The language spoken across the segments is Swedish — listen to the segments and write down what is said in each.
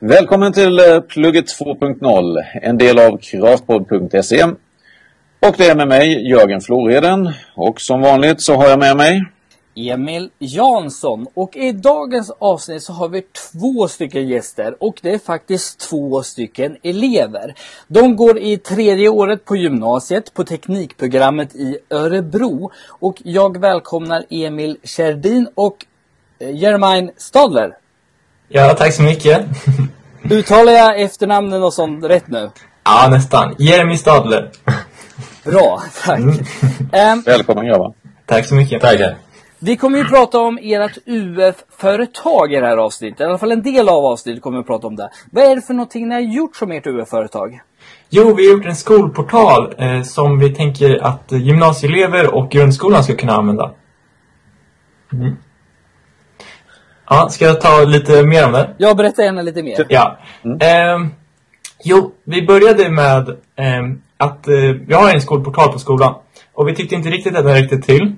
Välkommen till eh, Plugget 2.0, en del av kravpodd.se. Och det är med mig Jörgen Floreden och som vanligt så har jag med mig Emil Jansson och i dagens avsnitt så har vi två stycken gäster och det är faktiskt två stycken elever. De går i tredje året på gymnasiet på teknikprogrammet i Örebro och jag välkomnar Emil Kjerdin och eh, Jermaine Stadler. Ja, tack så mycket. Uttalar jag efternamnen och sånt rätt nu? Ja, nästan. Jeremy Stadler. Bra, tack. Ehm, Välkommen grabbar. Tack så mycket. Tackar. Vi kommer ju prata om ert UF-företag i det här avsnittet. I alla fall en del av avsnittet kommer vi prata om det. Vad är det för någonting ni har gjort som ert UF-företag? Jo, vi har gjort en skolportal eh, som vi tänker att gymnasieelever och grundskolan ska kunna använda. Mm. Ja, ska jag ta lite mer om det? Jag berättar gärna lite mer. Ja. Ehm, jo, vi började med ehm, att eh, vi har en skolportal på skolan. Och vi tyckte inte riktigt att den räckte till.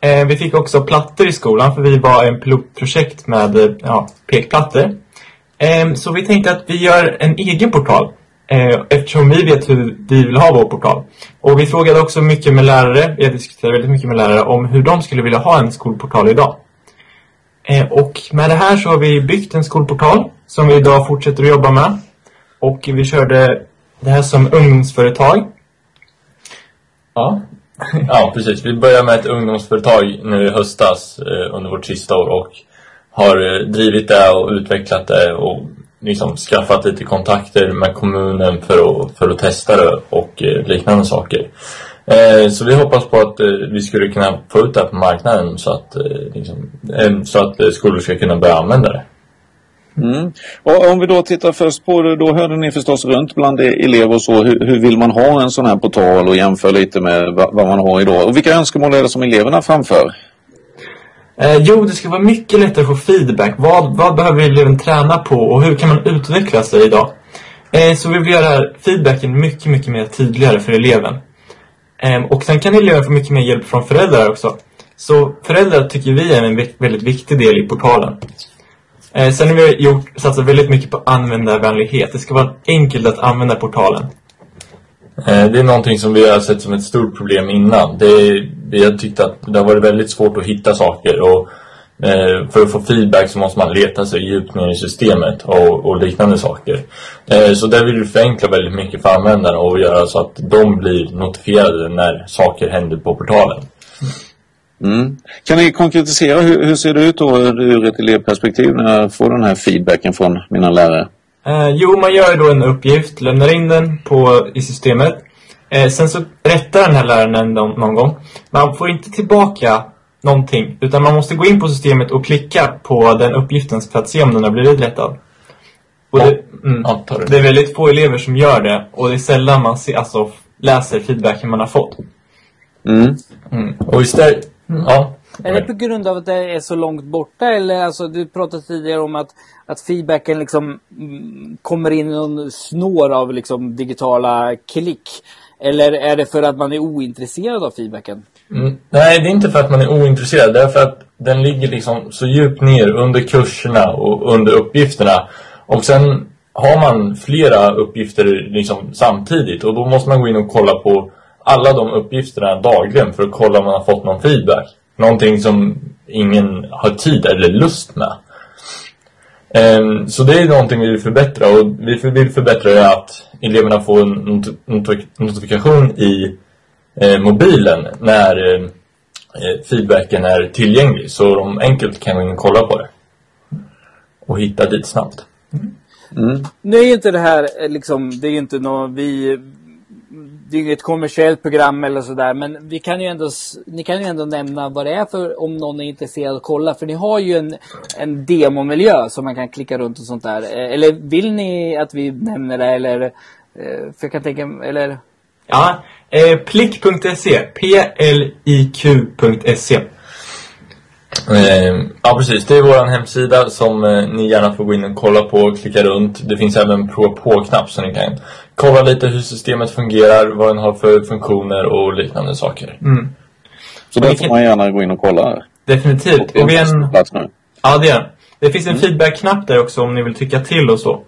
Eh, vi fick också plattor i skolan för vi var en pilotprojekt med eh, ja, pekplattor. Ehm, så vi tänkte att vi gör en egen portal. Eh, eftersom vi vet hur vi vill ha vår portal. Och vi frågade också mycket med lärare, vi har diskuterat väldigt mycket med lärare om hur de skulle vilja ha en skolportal idag. Eh, och med det här så har vi byggt en skolportal som vi idag fortsätter att jobba med. Och vi körde det här som ungdomsföretag. Ja. ja, precis. Vi började med ett ungdomsföretag nu i höstas eh, under vårt sista år och har eh, drivit det och utvecklat det och liksom skaffat lite kontakter med kommunen för att, för att testa det och liknande saker. Eh, så vi hoppas på att eh, vi skulle kunna få ut det här på marknaden så att, eh, liksom, så att skolor ska kunna börja använda det. Mm. Och om vi då tittar först på det, då hörde ni förstås runt bland elever och så. Hur, hur vill man ha en sån här portal och jämföra lite med vad, vad man har idag? Och vilka önskemål är det som eleverna framför? Eh, jo, det ska vara mycket lättare att få feedback. Vad, vad behöver eleven träna på och hur kan man utveckla sig idag? Eh, så vi vill göra feedbacken mycket, mycket mer tydligare för eleven. Ehm, och sen kan eleverna få mycket mer hjälp från föräldrar också. Så föräldrar tycker vi är en väldigt viktig del i portalen. Ehm, sen har vi gjort, satsat väldigt mycket på användarvänlighet. Det ska vara enkelt att använda portalen. Ehm, det är någonting som vi har sett som ett stort problem innan. Det vi har tyckt att det har varit väldigt svårt att hitta saker och eh, för att få feedback så måste man leta sig djupt ner i systemet och, och liknande saker. Eh, så där vill vi förenkla väldigt mycket för användarna och göra så att de blir notifierade när saker händer på portalen. Mm. Kan ni konkretisera hur, hur ser det ut då ur ett elevperspektiv när jag får den här feedbacken från mina lärare? Eh, jo, man gör då en uppgift, lämnar in den på, i systemet. Eh, sen så rättar den här läraren den någon, någon gång. Man får inte tillbaka någonting, utan man måste gå in på systemet och klicka på den uppgiften för att se om den har blivit rättad. Och det, mm, det. det är väldigt få elever som gör det och det är sällan man ser, alltså, läser feedbacken man har fått. Mm. Och istället... Ja. Är det på grund av att det är så långt borta eller alltså du pratade tidigare om att, att feedbacken liksom mm, kommer in i någon snår av liksom digitala klick? Eller är det för att man är ointresserad av feedbacken? Mm. Nej, det är inte för att man är ointresserad. Det är för att den ligger liksom så djupt ner under kurserna och under uppgifterna. Och sen har man flera uppgifter liksom samtidigt och då måste man gå in och kolla på alla de uppgifterna dagligen för att kolla om man har fått någon feedback. Någonting som ingen har tid eller lust med. Ehm, så det är någonting vi vill förbättra och vi vill förbättra det att eleverna får en notifikation i mobilen när eh, eh, feedbacken är tillgänglig så de enkelt kan gå in och kolla på det. Och hitta dit snabbt. Mm. Nu är ju inte det här eh, liksom, det är ju inte något, vi, det är inget kommersiellt program eller sådär, men vi kan ju ändå, ni kan ju ändå nämna vad det är för, om någon är intresserad att kolla, för ni har ju en, en demomiljö som man kan klicka runt och sånt där. Eh, Eller vill ni att vi nämner det eller, eh, för jag kan tänka, eller? Ja, eh, plick.se. P-L-I-Q.se. Eh, ja precis, det är vår hemsida som eh, ni gärna får gå in och kolla på och klicka runt. Det finns även en prova på-knapp så ni kan kolla lite hur systemet fungerar, vad den har för funktioner och liknande saker. Mm. Så där får man gärna gå in och kolla. Definitivt. Det Och vi en en... plats nu. Ja, det är. Det finns en feedback-knapp där också om ni vill tycka till och så.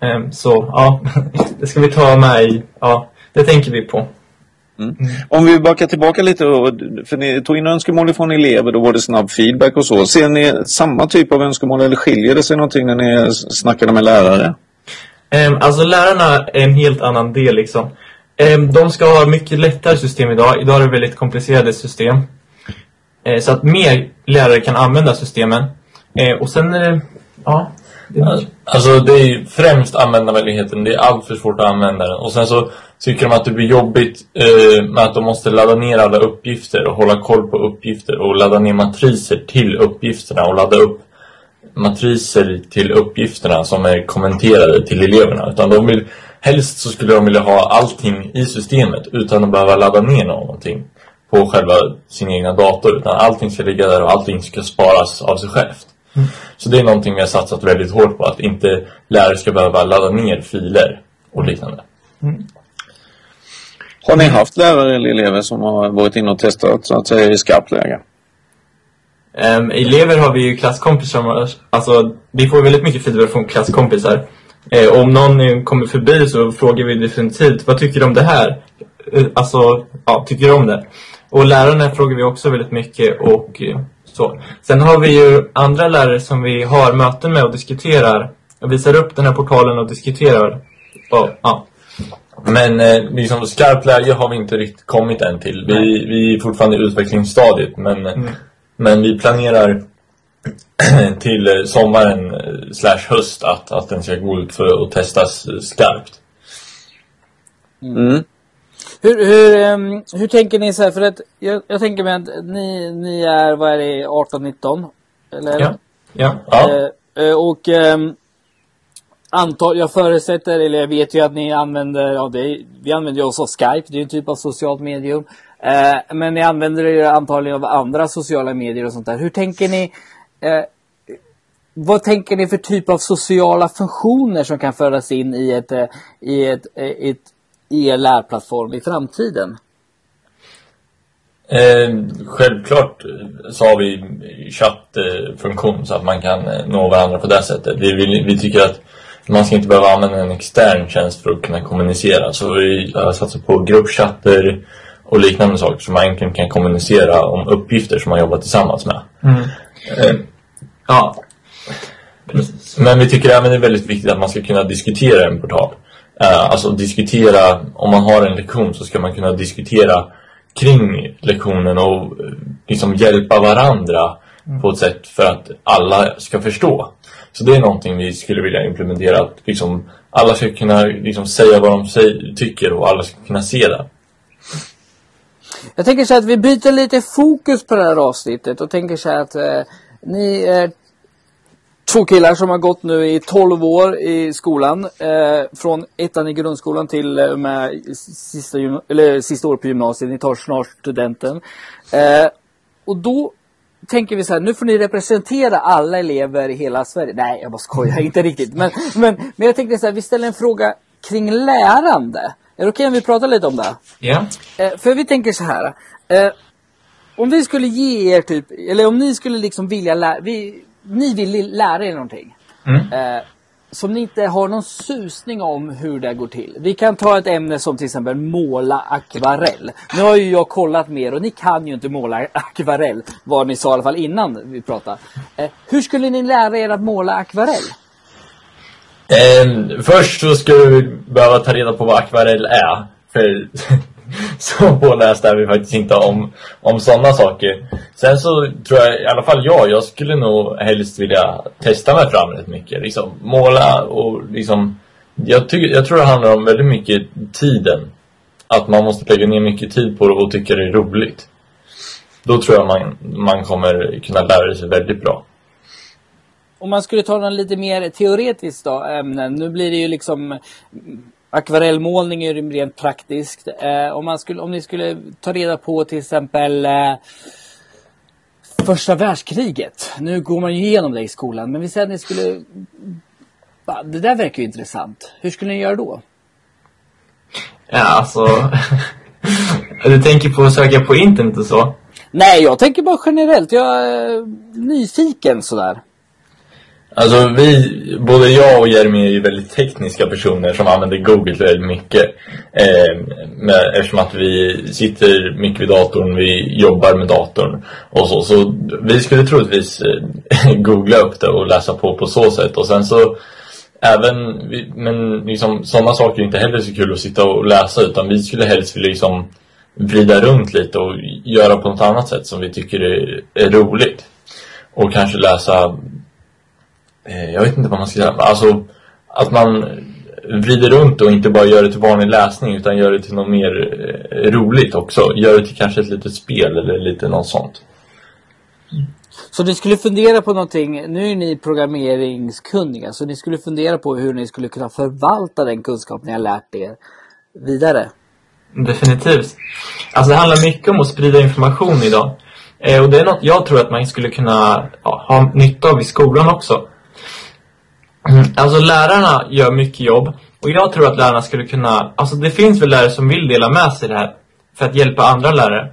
Ehm, så ja, det ska vi ta med i, ja, det tänker vi på. Om vi backar tillbaka lite, och- för ni tog in önskemål från elever, då var det snabb feedback och så. Ser ni samma typ av önskemål eller skiljer det sig någonting när ni snackade med lärare? Ehm, alltså lärarna är en helt annan del liksom. Ehm, de ska ha mycket lättare system idag. Idag är det väldigt komplicerade system. Ehm, så att mer lärare kan använda systemen. Ehm, och sen är det, ja. Det, Alltså det är främst användarvänligheten. Det är allt för svårt att använda den. Och sen så tycker de att det blir jobbigt eh, med att de måste ladda ner alla uppgifter och hålla koll på uppgifter och ladda ner matriser till uppgifterna och ladda upp matriser till uppgifterna som är kommenterade till eleverna. Utan de vill, helst så skulle de vilja ha allting i systemet utan att behöva ladda ner någonting på själva sin egna dator. Utan allting ska ligga där och allting ska sparas av sig självt. Så det är någonting vi har satsat väldigt hårt på. Att inte lärare ska behöva ladda ner filer och liknande. Har ni haft lärare eller elever som har varit inne och testat så att säga i skarpt läge? Ehm, elever har vi ju klasskompisar alltså vi får väldigt mycket feedback från klasskompisar. Eh, om någon kommer förbi så frågar vi definitivt, vad tycker du om det här? Eh, alltså, ja, tycker du om det? Och lärarna frågar vi också väldigt mycket och eh, så. Sen har vi ju andra lärare som vi har möten med och diskuterar. Och visar upp den här portalen och diskuterar. Och, ja. Men eh, liksom skarpt läge har vi inte riktigt kommit än till. Vi, vi är fortfarande i utvecklingsstadiet. Men, men vi planerar till eh, sommaren eh, slash höst att, att den ska gå ut för att testas eh, skarpt. Mm. Hur, hur, ehm, hur tänker ni så här? För att jag, jag tänker mig att ni, ni är, vad är det, 18-19? Eller? Ja. Ja. Ja. Eh, eh, och ehm, antal, jag förutsätter, eller jag vet ju att ni använder, ja, det, vi använder ju oss av Skype, det är ju en typ av socialt medium. Eh, men ni använder ju antagligen av andra sociala medier och sånt där. Hur tänker ni? Eh, vad tänker ni för typ av sociala funktioner som kan föras in i ett, eh, i ett, eh, ett er lärplattform i framtiden? Eh, självklart så har vi chattfunktion så att man kan eh, nå varandra på det sättet. Vi, vill, vi tycker att man ska inte behöva använda en extern tjänst för att kunna kommunicera. Så vi har satsat på gruppchatter och liknande saker som man egentligen kan kommunicera om uppgifter som man jobbar tillsammans med. Eh, Ja. Precis. Men vi tycker även det är väldigt viktigt att man ska kunna diskutera en portal. Eh, alltså diskutera, om man har en lektion så ska man kunna diskutera kring lektionen och eh, liksom hjälpa varandra på ett sätt för att alla ska förstå. Så det är någonting vi skulle vilja implementera. Att liksom alla ska kunna liksom säga vad de säger, tycker och alla ska kunna se det. Jag tänker så att vi byter lite fokus på det här avsnittet och tänker så att eh, ni är två killar som har gått nu i 12 år i skolan. Eh, från ettan i grundskolan till eh, med sista, eller, sista året på gymnasiet. Ni tar snart studenten. Eh, och då tänker vi så här, nu får ni representera alla elever i hela Sverige. Nej, jag bara skojar, inte riktigt. Men, men, men jag tänkte så här, vi ställer en fråga kring lärande. Är det okej om vi pratar lite om det? Ja. Eh, för vi tänker så här. Eh, om vi skulle ge er typ, eller om ni skulle liksom vilja lära, vi, ni vill lära er någonting. Eh, som ni inte har någon susning om hur det går till. Vi kan ta ett ämne som till exempel måla akvarell. Nu har ju jag kollat mer och ni kan ju inte måla akvarell. Vad ni sa i alla fall innan vi pratade. Eh, hur skulle ni lära er att måla akvarell? Eh, först så skulle vi behöva ta reda på vad akvarell är. För så påläst är vi faktiskt inte om, om sådana saker. Sen så tror jag, i alla fall jag, jag skulle nog helst vilja testa mig fram rätt mycket. Liksom måla och liksom... Jag, tycker, jag tror det handlar om väldigt mycket tiden. Att man måste lägga ner mycket tid på det och tycka det är roligt. Då tror jag man, man kommer kunna lära sig väldigt bra. Om man skulle ta den lite mer teoretiskt då, ämnen. Nu blir det ju liksom akvarellmålning är ju rent praktiskt. Eh, om, man skulle, om ni skulle ta reda på till exempel eh, första världskriget. Nu går man ju igenom det i skolan, men vi säger att ni skulle... Det där verkar ju intressant. Hur skulle ni göra då? Ja, alltså. du tänker på att söka på internet och så? Nej, jag tänker bara generellt. Jag är nyfiken sådär. Alltså vi, både jag och Jeremy är ju väldigt tekniska personer som använder Google väldigt mycket. Eh, med, eftersom att vi sitter mycket vid datorn, vi jobbar med datorn och så. Så vi skulle troligtvis eh, googla upp det och läsa på på så sätt. Och sen så även, men liksom sådana saker är inte heller så kul att sitta och läsa utan vi skulle helst vilja liksom vrida runt lite och göra på något annat sätt som vi tycker är, är roligt. Och kanske läsa jag vet inte vad man ska säga. Alltså att man vrider runt och inte bara gör det till vanlig läsning utan gör det till något mer eh, roligt också. Gör det till kanske ett litet spel eller lite något sånt. Så ni skulle fundera på någonting, nu är ni programmeringskunniga, så ni skulle fundera på hur ni skulle kunna förvalta den kunskap ni har lärt er vidare? Definitivt. Alltså det handlar mycket om att sprida information idag. Eh, och det är något jag tror att man skulle kunna ja, ha nytta av i skolan också. Alltså lärarna gör mycket jobb. Och jag tror att lärarna skulle kunna... Alltså det finns väl lärare som vill dela med sig det här. För att hjälpa andra lärare.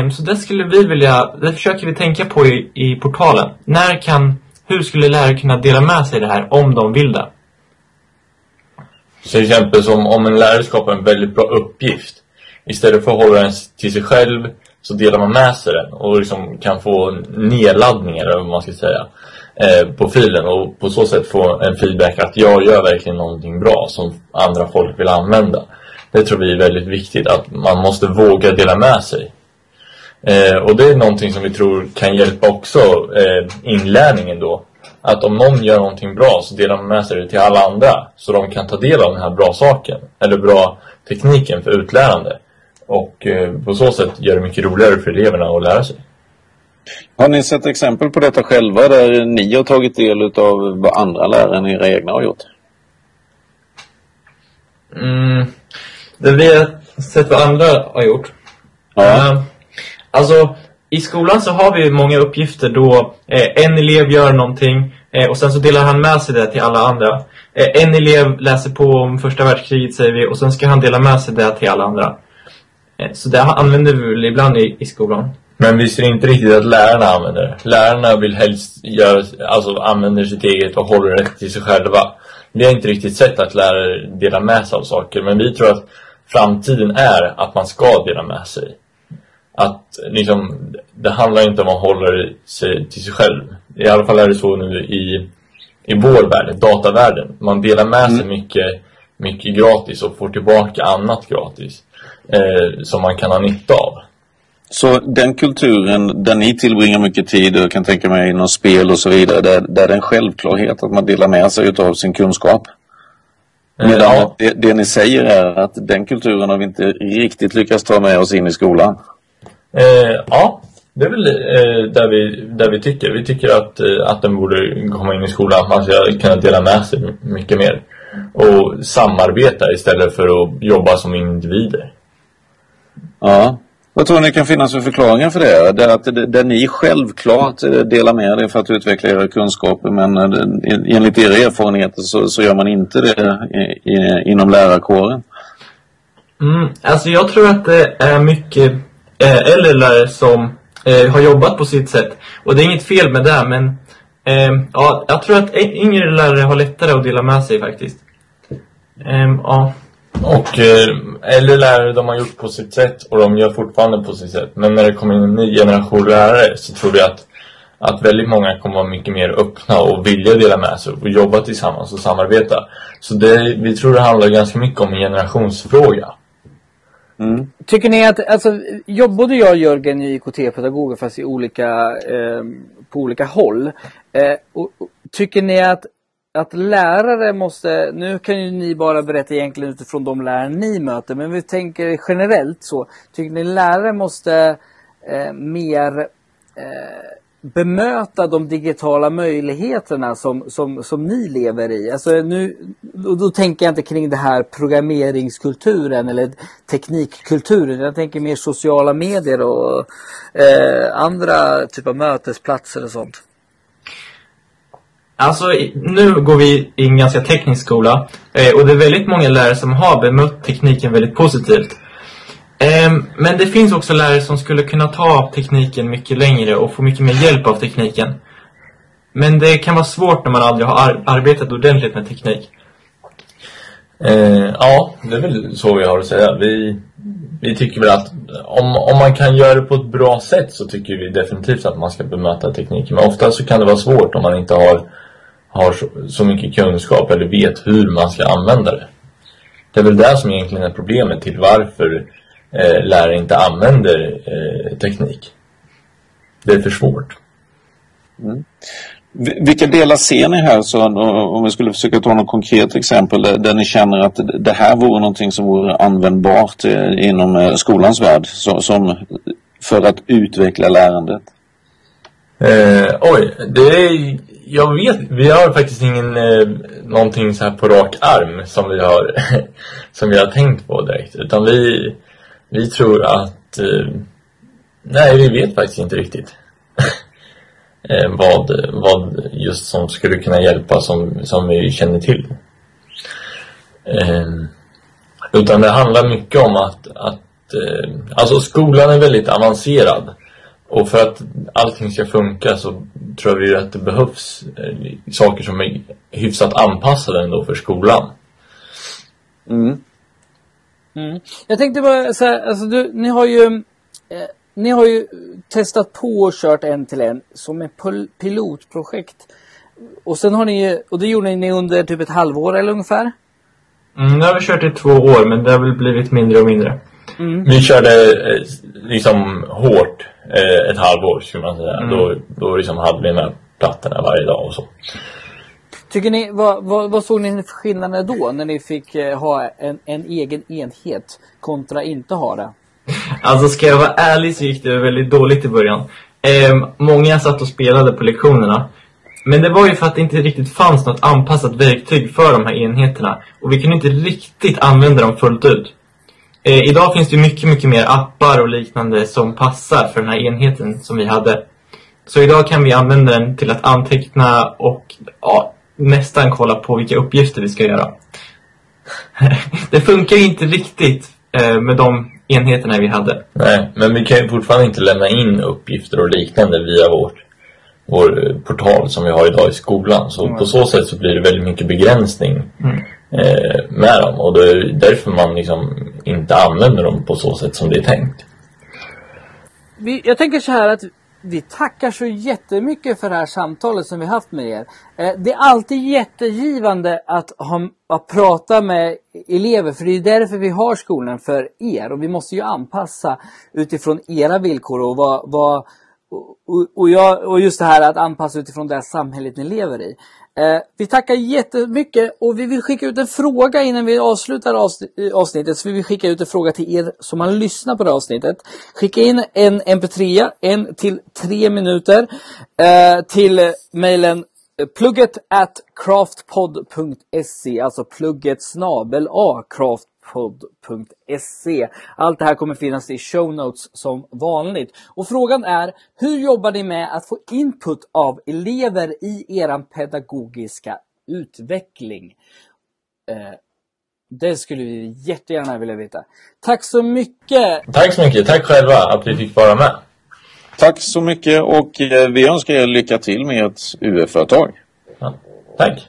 Um, så det skulle vi vilja... Det försöker vi tänka på i, i portalen. När kan... Hur skulle lärare kunna dela med sig det här om de vill det? Till exempel som om en lärare skapar en väldigt bra uppgift. Istället för att hålla den till sig själv så delar man med sig den och liksom kan få nedladdningar eller vad man ska säga eh, på filen och på så sätt få en feedback att jag gör verkligen någonting bra som andra folk vill använda. Det tror vi är väldigt viktigt att man måste våga dela med sig. Eh, och det är någonting som vi tror kan hjälpa också eh, inlärningen då. Att om någon gör någonting bra så delar man med sig det till alla andra så de kan ta del av den här bra saken eller bra tekniken för utlärande. Och eh, på så sätt gör det mycket roligare för eleverna att lära sig. Har ni sett exempel på detta själva där ni har tagit del av vad andra lärare än era egna har gjort? Mm, det vi har sett vad andra har gjort. Ja. Uh, alltså, i skolan så har vi många uppgifter då eh, en elev gör någonting eh, och sen så delar han med sig det till alla andra. Eh, en elev läser på om första världskriget säger vi och sen ska han dela med sig det till alla andra. Eh, så det använder vi väl ibland i, i skolan. Men vi ser inte riktigt att lärarna använder det. Lärarna vill helst göra, alltså använder sitt eget och håller det till sig själva. Vi har inte riktigt sett att lärare delar med sig av saker. Men vi tror att framtiden är att man ska dela med sig. Att liksom, det handlar inte om att hålla sig till sig själv. I alla fall är det så nu i, i vår värld, datavärlden. Man delar med sig mm. mycket, mycket gratis och får tillbaka annat gratis. Eh, som man kan ha nytta av. Så den kulturen där ni tillbringar mycket tid och kan tänka mig inom spel och så vidare, där, där är det en självklarhet att man delar med sig av sin kunskap. Eh, Medan ja. det, det, ni säger är att den kulturen har vi inte riktigt lyckats ta med oss in i skolan. Eh, ja, det är väl eh, där, vi, där vi tycker. Vi tycker att, eh, att den borde komma in i skolan. Man ska kunna dela med sig mycket mer. Och samarbeta istället för att jobba som individer. Ja. Vad tror ni kan finnas för förklaringar för det? det att det, det ni självklart eh, delar med er för att utveckla era kunskaper men eh, enligt era erfarenheter så, så gör man inte det i, i, inom lärarkåren. Mm, alltså jag tror att det är mycket eh, äldre lärare som eh, har jobbat på sitt sätt. Och det är inget fel med det men eh, ja, jag tror att yngre lärare har lättare att dela med sig faktiskt. Eh, ja. Och eh, äldre lärare de har gjort på sitt sätt och de gör fortfarande på sitt sätt. Men när det kommer in en ny generation lärare så tror jag att, att väldigt många kommer vara mycket mer öppna och vilja dela med sig och jobba tillsammans och samarbeta. Så det, vi tror det handlar ganska mycket om en generationsfråga. Mm. Tycker ni att, alltså, både jag och Jörgen är IKT-pedagoger fast i olika, eh, på olika håll. Eh, och, och, tycker ni att att lärare måste, nu kan ju ni bara berätta egentligen utifrån de lärare ni möter, men vi tänker generellt så. Tycker ni lärare måste eh, mer eh, bemöta de digitala möjligheterna som, som, som ni lever i? Alltså nu, då, då tänker jag inte kring det här programmeringskulturen eller teknikkulturen. Jag tänker mer sociala medier och eh, andra typer av mötesplatser och sånt. Alltså, nu går vi i en ganska teknisk skola eh, och det är väldigt många lärare som har bemött tekniken väldigt positivt. Ehm, men det finns också lärare som skulle kunna ta tekniken mycket längre och få mycket mer hjälp av tekniken. Men det kan vara svårt när man aldrig har arbetat ordentligt med teknik. Eh, ja, det är väl så vi har att säga. Vi, vi tycker väl att om, om man kan göra det på ett bra sätt så tycker vi definitivt att man ska bemöta tekniken. Men ofta så kan det vara svårt om man inte har, har så, så mycket kunskap eller vet hur man ska använda det. Det är väl det som egentligen är problemet till varför eh, lärare inte använder eh, teknik. Det är för svårt. Mm. Vilka delar ser ni här, så om vi skulle försöka ta något konkret exempel där, ni känner att det här vore någonting som vore användbart eh, inom eh, skolans värld som, för att utveckla lärandet? Eh, oj, det är, jag vet, vi har faktiskt ingen eh, någonting så här på rak arm som vi har som vi har tänkt på direkt, utan vi vi tror att eh, nej, vi vet faktiskt inte riktigt. Eh, vad, vad just som skulle kunna hjälpa som, som vi känner till. Eh, utan det handlar mycket om att, att eh, alltså skolan är väldigt avancerad. Och för att allting ska funka så tror vi att det behövs eh, saker som är hyfsat anpassade ändå för skolan. Mm. Mm. Jag tänkte bara så här, alltså du, ni har ju eh, ni har ju testat på och kört en till en som ett pilotprojekt. Och sen har ni och det gjorde ni under typ ett halvår eller ungefär? Mm, nu har vi kört i två år men det har väl blivit mindre och mindre. Mm. Vi körde eh, liksom hårt eh, ett halvår skulle man säga. Mm. Då, då liksom hade vi med plattorna varje dag och så. Tycker ni, vad, vad, vad såg ni för skillnader då när ni fick eh, ha en, en egen enhet kontra inte ha det? Alltså ska jag vara ärlig så gick det väldigt dåligt i början. Eh, många satt och spelade på lektionerna. Men det var ju för att det inte riktigt fanns något anpassat verktyg för de här enheterna. Och vi kunde inte riktigt använda dem fullt ut. Eh, idag finns det mycket, mycket mer appar och liknande som passar för den här enheten som vi hade. Så idag kan vi använda den till att anteckna och ja, nästan kolla på vilka uppgifter vi ska göra. det funkar inte riktigt eh, med de enheterna vi hade. Nej, men vi kan ju fortfarande inte lämna in uppgifter och liknande via vårt, vår eh, portal som vi har idag i skolan. Så mm. på så sätt så blir det väldigt mycket begränsning mm. eh, med dem. Och det är därför man liksom inte använder dem på så sätt som det är tänkt. Vi, jag tänker så här att vi tackar så jättemycket för det här samtalet som vi haft med er. Eh, det är alltid jättegivande att, ha, att prata med elever för det är därför vi har skolan för er och vi måste ju anpassa utifrån era villkor och vad, vad och, och, jag, och just det här att anpassa utifrån det samhället ni lever i. Eh, vi tackar jättemycket och vi vill skicka ut en fråga innan vi avslutar eh, avsnittet. Så vi vill skicka ut en fråga till er som har lyssnat på det här avsnittet. Skicka in en mp3, en till tre minuter, eh, till mejlen plugget at craftpod.se, alltså plugget snabel a craft podd.se. Allt det här kommer finnas i show notes som vanligt. Och frågan är, hur jobbar ni med att få input av elever i er pedagogiska utveckling? Eh, det skulle vi jättegärna vilja veta. Tack så mycket! Tack så mycket! Tack själva att vi fick vara med. Tack så mycket och eh, vi önskar er lycka till med ert UF-företag. Ja, tack!